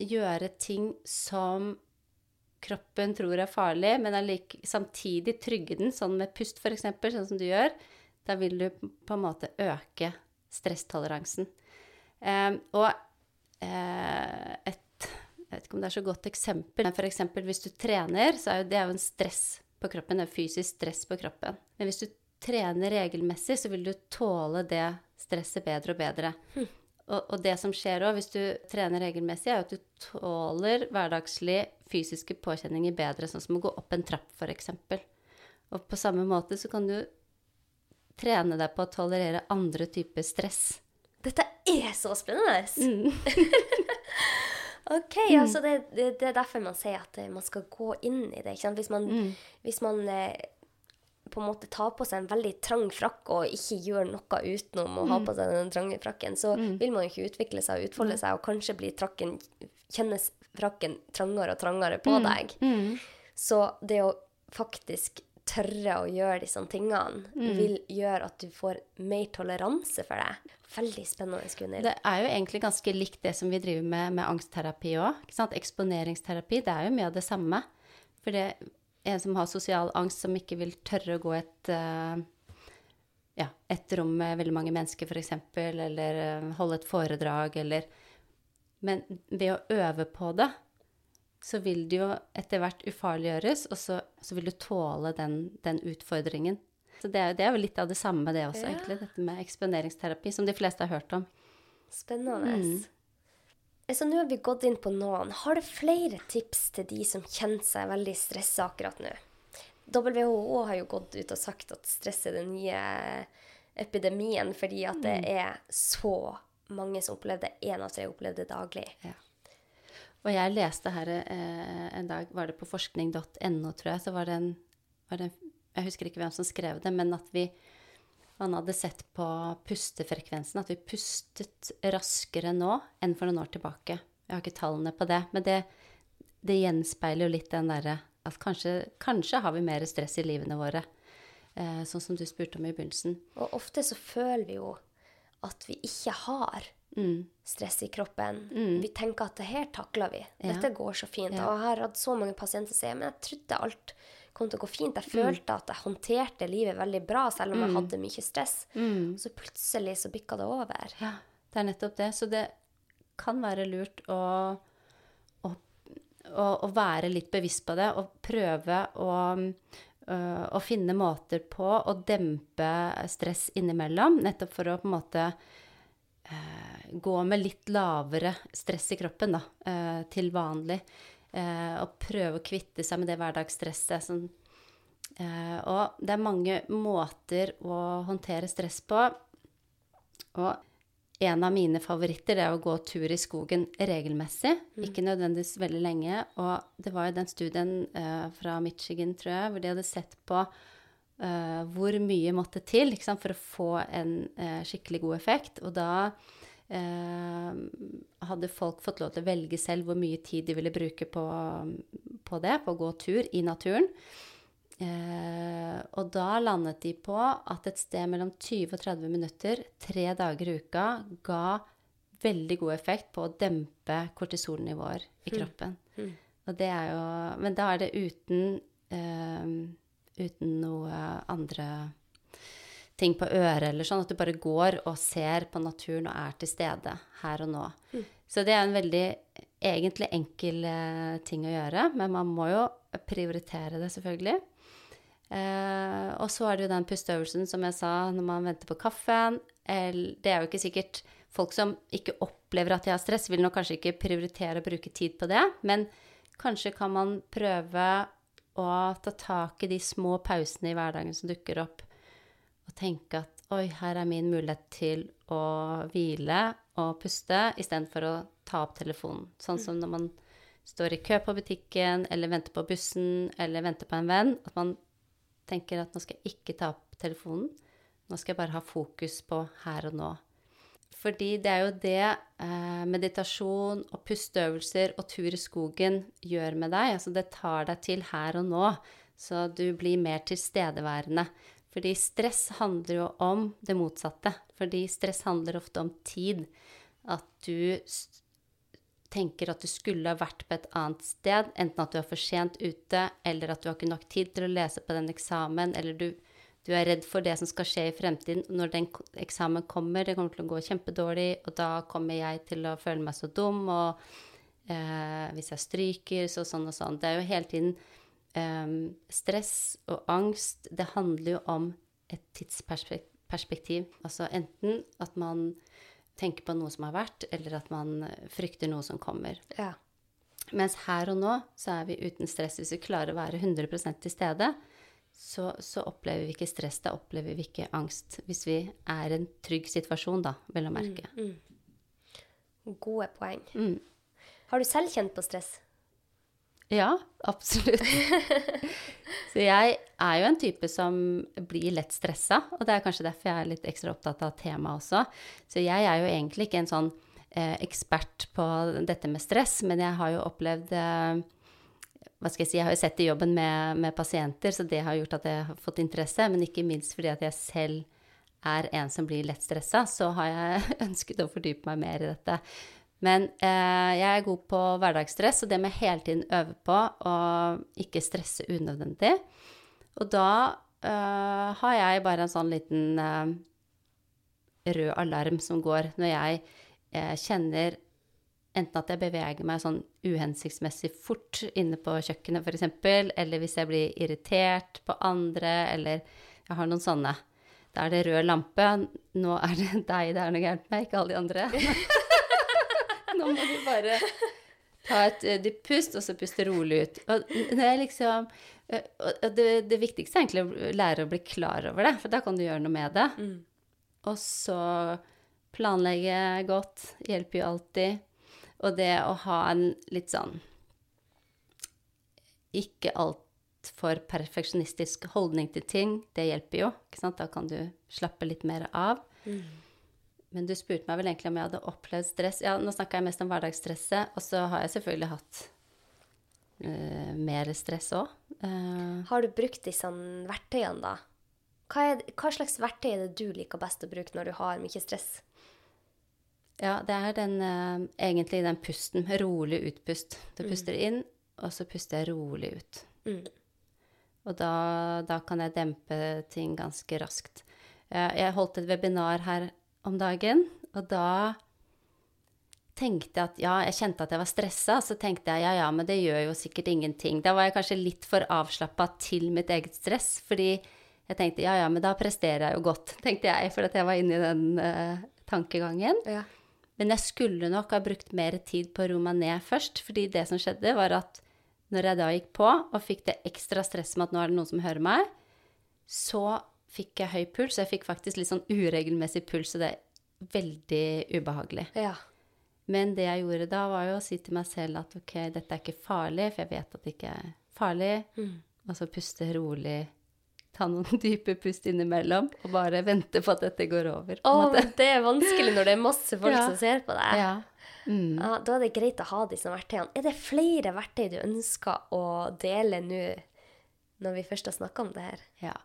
gjøre ting som kroppen tror er farlig, men like, samtidig trygge den, sånn med pust f.eks., sånn som du gjør, da vil du på en måte øke stresstoleransen. Eh, og eh, et jeg vet ikke om det er så godt eksempel, men f.eks. hvis du trener, så er jo det er jo en stress på kroppen. Det er fysisk stress på kroppen. Men hvis du trener regelmessig, så vil du tåle det stresset bedre og bedre. Og, og det som skjer òg hvis du trener regelmessig, er jo at du tåler hverdagslig fysiske påkjenninger bedre, sånn som å gå opp en trapp, f.eks. Og på samme måte så kan du trene deg på å tolerere andre typer stress. Dette er så spennende! Mm. <laughs> Ok, altså det, det, det er derfor man sier at eh, man skal gå inn i det. Hvis man, Mm. hvis man eh, på en måte tar på seg en veldig trang frakk og ikke gjør noe utenom å ha Mm. på seg den trange frakken, så vil man jo ikke utvikle seg og utfolde seg, og kanskje blir trakken, kjennes frakken trangere og trangere på deg. Mm. Så det å faktisk tørre å gjøre disse tingene, Mm. vil gjøre at du får mer toleranse for det. Veldig spennende, Gunhild. Det er jo egentlig ganske likt det som vi driver med med angstterapi òg. Eksponeringsterapi, det er jo mye av det samme. For det er en som har sosial angst, som ikke vil tørre å gå et, uh, ja, et rom med veldig mange mennesker, f.eks., eller eh, holde et foredrag, eller Men ved å øve på det, så vil det jo etter hvert ufarliggjøres, og så, så vil du tåle den, den utfordringen. Så det er, det er jo litt av det samme, det også, Ja. egentlig, dette med eksponeringsterapi, som de fleste har hørt om. Spennende. Mm. Så nå har vi gått inn på noen. Har du flere tips til de som kjenner seg veldig stressa akkurat nå? WHO har jo gått ut og sagt at stress er den nye epidemien, fordi at det er så mange som opplever det. Én av tre opplever det daglig. Ja. Og jeg leste her eh, en dag, var det på forskning.no, tror jeg, så var det, en, var det en Jeg husker ikke hvem som skrev det, men at vi man hadde sett på pustefrekvensen, at vi pustet raskere nå enn for noen år tilbake. Jeg har ikke tallene på det, men det, det gjenspeiler jo litt den derre at kanskje, kanskje har vi mer stress i livene våre. Eh, sånn som du spurte om i begynnelsen. Og ofte så føler vi jo at vi ikke har Mm. stress i kroppen. Mm. Vi tenker at det her takler vi. Ja. Dette går så fint. Ja. Og jeg har hatt så mange pasienter som sier men jeg trodde alt kom til å gå fint. Mm. Jeg følte at jeg håndterte livet veldig bra, selv om jeg hadde mye stress. Mm. Så plutselig så bikka det over. Ja, det er nettopp det. Så det kan være lurt å, å, å, å være litt bevisst på det og prøve å, å finne måter på å dempe stress innimellom, nettopp for å på en måte gå med litt lavere stress i kroppen da, eh, til vanlig. Eh, og prøve å kvitte seg med det hverdagsstresset. Sånn, eh, og det er mange måter å håndtere stress på. Og en av mine favoritter er å gå tur i skogen regelmessig. Ikke nødvendigvis veldig lenge. Og det var jo den studien eh, fra Michigan, tror jeg, hvor de hadde sett på eh, hvor mye måtte til sant, for å få en uh, skikkelig god effekt. Og da uh, hadde folk fått lov til å velge selv hvor mye tid de ville bruke på, på det, på å gå tur i naturen. Og da landet de på at et sted mellom 20 og 30 minutter tre dager i uka ga veldig god effekt på å dempe kortisolnivåer i kroppen. Mm. Og det er jo Men da er det uten, uten noe andre ting på øret eller sånn, at du bare går og ser på naturen og er til stede her og nå. Så det er en veldig egentlig enkel eh, ting å gjøre, men man må jo prioritere det, selvfølgelig. Eh, og så er det jo den pusteøvelsen som jeg sa når man venter på kaffen. El- Det er jo ikke sikkert Folk som ikke opplever at de har stress, vil nok kanskje ikke prioritere å bruke tid på det, men kanskje kan man prøve å ta tak i de små pausene i hverdagen som dukker opp, og tenke at oi, her er min mulighet til å hvile og puste istedenfor å ta opp telefonen. Sånn som når man står i kø på butikken, eller venter på bussen, eller venter på en venn, at man tenker at nå skal jeg ikke ta opp telefonen. Nå skal jeg bare ha fokus på her og nå. Fordi det er jo det eh, meditasjon og pusteøvelser og tur i skogen gjør med deg. Altså det tar deg til her og nå, så du blir mer tilstedeværende. Fordi stress handler jo om det motsatte. Fordi stress handler ofte om tid. At du tenker at du skulle ha vært på et annet sted, enten at du er for sent ute, eller at du har ikke nok tid til å lese på den eksamen, eller du, du er redd for det som skal skje i fremtiden. Når den eksamen kommer, det kommer til å gå kjempedårlig, og da kommer jeg til å føle meg så dum, og eh, hvis jeg stryker, så sånn og sånn. Det er jo hele tiden eh, stress og angst. Det handler jo om et tidsperspektiv. Altså enten at man tenker på noe som har vært, eller at man frykter noe som kommer. Ja. Mens her og nå så er vi uten stress. Hvis vi klarer å være 100% til stede, så, så opplever vi ikke stress, da opplever vi ikke angst. Hvis vi er i en trygg situasjon, da, vel å merke. Gode poeng. Mm. Har du selv kjent på stress? Ja, absolutt. <laughs> så jeg er jo en type som blir lett stressa, og det er kanskje derfor jeg er litt ekstra opptatt av temaet også. Så jeg er jo egentlig ikke en sånn eh, ekspert på dette med stress, men jeg har jo opplevd eh, hva skal jeg si, jeg har jo sett i jobben med, med pasienter, så det har gjort at jeg har fått interesse, men ikke minst fordi at jeg selv er en som blir lett stressa, så har jeg <laughs> ønsket å fordype meg mer i dette. Men eh, jeg er god på hverdagsstress, og det med hele tiden øve på å ikke stresse unødvendig. Og da eh, har jeg bare en sånn liten eh, rød alarm som går når jeg eh, kjenner enten at jeg beveger meg sånn uhensiktsmessig fort inne på kjøkkenet f.eks., eller hvis jeg blir irritert på andre, eller jeg har noen sånne. Da er det rød lampe. Nå er det <laughs> deg det er noe gærent med, ikke alle de andre. <laughs> Nå må du bare ta et uh, dypt pust, og så puste rolig ut. Og det, liksom det, det, viktigste er egentlig å lære å bli klar over det, for da kan du gjøre noe med det. Mm. Og så planlegge godt hjelper jo alltid. Og det å ha en litt sånn ikke altfor perfeksjonistisk holdning til ting, det hjelper jo. ikke sant? Da kan du slappe litt mer av. Mm. Men du spurte meg vel egentlig om jeg hadde opplevd stress. Ja, nå snakka jeg mest om hverdagsstresset, og så har jeg selvfølgelig hatt uh, mer stress òg. Uh, Har du brukt disse verktøyene, da? Hva, er, hva, slags verktøy er det du liker best å bruke når du har mye stress? Ja, det er den, uh, egentlig den pusten. Rolig utpust. Du puster mm. inn, og så puster jeg rolig ut. Mm. Og da, da, kan jeg dempe ting ganske raskt. Jeg holdt et webinar her om dagen, og da tenkte jeg at ja, jeg kjente at jeg var stressa, så tenkte jeg ja, ja, men det gjør jo sikkert ingenting. Da var jeg kanskje litt for avslappa til mitt eget stress, fordi jeg tenkte ja, ja, men da presterer jeg jo godt, <laughs> tenkte jeg, fordi jeg var inne i den uh, tankegangen. Ja. Men jeg skulle nok ha brukt mer tid på å roe meg ned først, fordi det som skjedde, var at når jeg da gikk på og fikk det ekstra stresset med at nå er det noen som hører meg, så fikk jeg høy puls. Jeg fikk faktisk litt sånn uregelmessig puls, og det er veldig ubehagelig. Ja. Men det jeg gjorde da, var jo å si til meg selv at ok, dette er ikke farlig, for jeg vet at det ikke er farlig. Mm. Og så puste rolig. Ta noen <laughs> dype pust innimellom og bare vente på at dette går over. Å, men det er vanskelig når det er masse folk ja. som ser på deg. Ja. Mm. ja. Da er det greit å ha disse verktøyene. Er det flere verktøy du ønsker å dele nå, når vi først har snakka om det her? Ja.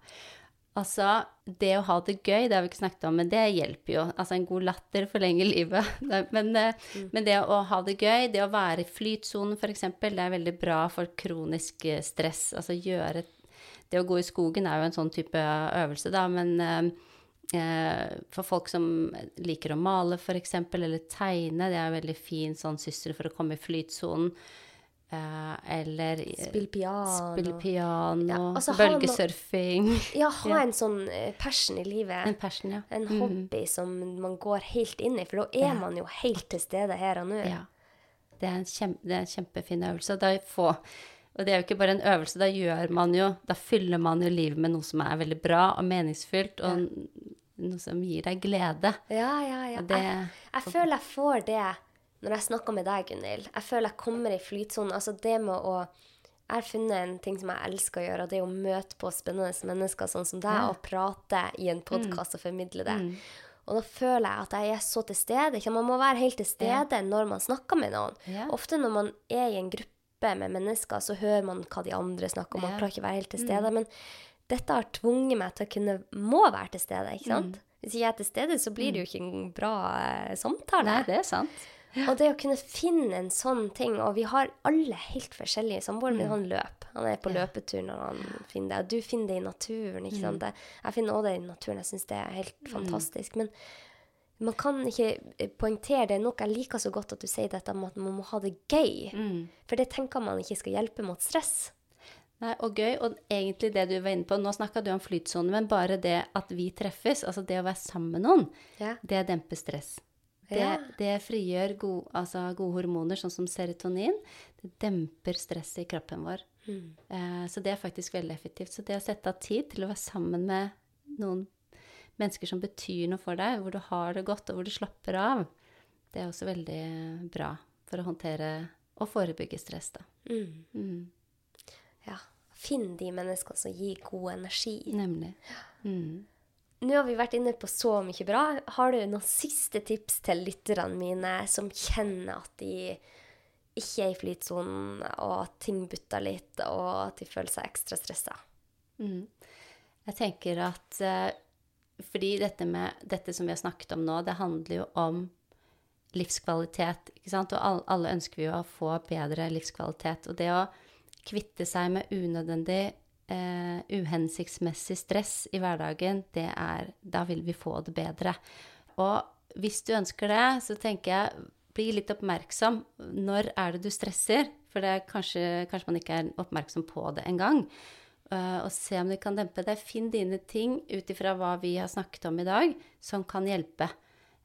Altså, det å ha det gøy, det har vi ikke snakket om, men det hjelper jo. Altså, en god latter forlenger livet. <laughs> Men, eh, mm. men, det å ha det gøy, det å være i flytsonen f.eks., det er veldig bra for kronisk eh, stress. Altså gjøre Det å gå i skogen er jo en sånn type øvelse, da, men eh, eh for folk som liker å male f.eks., eller tegne, det er en veldig fin sånn syssel for å komme i flytsonen. Uh, eller Spille piano. Spille piano ja, altså, bølgesurfing. <laughs> Ja, ha ja. en sånn eh, passion i livet. En passion, ja. En mm. hobby som man går helt inn i, for da er ja. man jo helt til stede her og nå. Ja. Det er en, kjempe, det er en kjempefin øvelse. Da få, og det er jo ikke bare en øvelse, da gjør man jo Da fyller man jo livet med noe som er veldig bra og meningsfylt, og noe som gir deg glede. Ja, ja, ja. Det, jeg, jeg føler jeg får det når jeg snakker med deg, Gunhild Jeg føler jeg kommer i flytsonen. Altså det med å Jeg har funnet en ting som jeg elsker å gjøre, og det er å møte på spennende mennesker sånn som deg, ja. og prate i en podkast mm. og formidle det. Mm. Og da føler jeg at jeg er så til stede. Ikke? Man må være helt til stede ja. når man snakker med noen. Ja. Ofte når man er i en gruppe med mennesker, så hører man hva de andre snakker om. Man klarer ikke å være helt til stede. Mm. Men dette har tvunget meg til å kunne må være til stede. ikke sant? Mm. Hvis jeg er til stede, så blir det jo mm. ikke en bra eh, samtale. Nei, det er sant. Og det å kunne finne en sånn ting Og vi har alle helt forskjellige samboere, men mm. han løper. Han er på ja. løpetur når han finner det. Og du finner det i naturen. ikke sant? Mm. Jeg finner også det i naturen. Jeg syns det er helt mm. fantastisk. Men man kan ikke eh, poengtere det nok. Jeg liker så godt at du sier dette om at man må ha det gøy. Mm. For det tenker man ikke skal hjelpe mot stress. Nei, og gøy, og egentlig det du var inne på Nå snakka du om flytsone, men bare det at vi treffes, altså det å være sammen med noen, ja. det demper stress. Det, ja. det frigjør gode, altså gode hormoner, sånn som serotonin. Det demper stresset i kroppen vår. Mm. Eh, så det er faktisk veldig effektivt. Så det å sette av tid til å være sammen med noen mennesker som betyr noe for deg, hvor du har det godt, og hvor du slapper av, det er også veldig bra for å håndtere og forebygge stress, da. Mm. Mm. Ja. Finn de menneskene som gir god energi. Nemlig. Mm. Nå har vi vært inne på så mye bra. Har du noen siste tips til lytterne mine som kjenner at de ikke er i flytsonen, og at ting butter litt, og at de føler seg ekstra stressa? Mm. Jeg tenker at uh, fordi dette, med, dette som vi har snakket om nå, det handler jo om livskvalitet. ikke sant? Og alle, ønsker vi jo å få bedre livskvalitet. Og det å kvitte seg med unødvendig eh, uhensiktsmessig stress i hverdagen, det er Da vil vi få det bedre. Og hvis du ønsker det, så tenker jeg bli litt oppmerksom. Når er det du stresser? For det er kanskje, kanskje man ikke er oppmerksom på det engang. Uh, og se om du kan dempe det. Finn dine ting ut ifra hva vi har snakket om i dag, som kan hjelpe.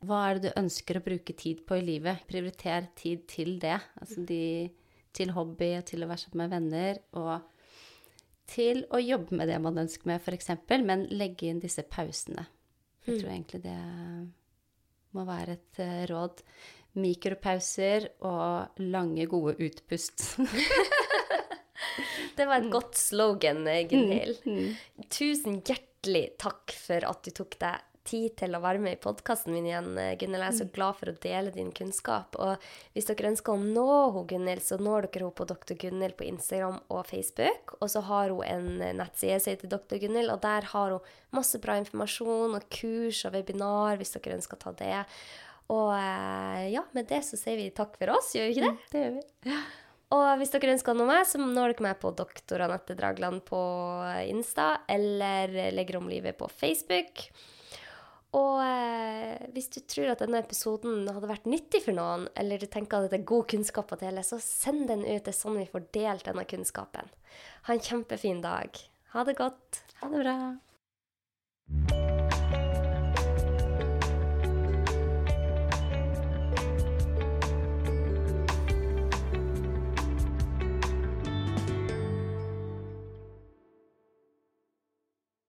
Hva er det du ønsker å bruke tid på i livet? Prioriter tid til det. Altså de, til hobby, til å være sammen med venner, og til å jobbe med det man ønsker med, f.eks., men legge inn disse pausene. Jeg tror egentlig det må være et uh, råd. Mikropauser og lange, gode utpust. <laughs> <laughs> Det var et mm. godt slogan, eh, Gunhild. Mm. Mm. Tusen hjertelig takk for at du tok deg tid til å være med i podkasten min igjen, eh, Gunhild. Jeg er så mm. glad for å dele din kunnskap. Og hvis dere ønsker å nå hun, Gunhild, så når dere henne på Dr. Gunhild på Instagram og Facebook. Og så har hun en eh, nettside som heter Dr. Gunhild, og der har hun masse bra informasjon og kurs og webinar hvis dere ønsker å ta det. Og ja, med det så sier vi takk for oss, gjør vi ikke det? Det gjør vi. Og hvis dere ønsker noe med, så når dere meg på doktor Anette Dragland på Insta eller Legger om livet på Facebook. Og eh, hvis du tror at denne episoden hadde vært nyttig for noen, eller du tenker at det er god kunnskap å dele, så send den ut. Det er sånn vi får delt denne kunnskapen. Ha en kjempefin dag. Ha det godt. Ha det bra.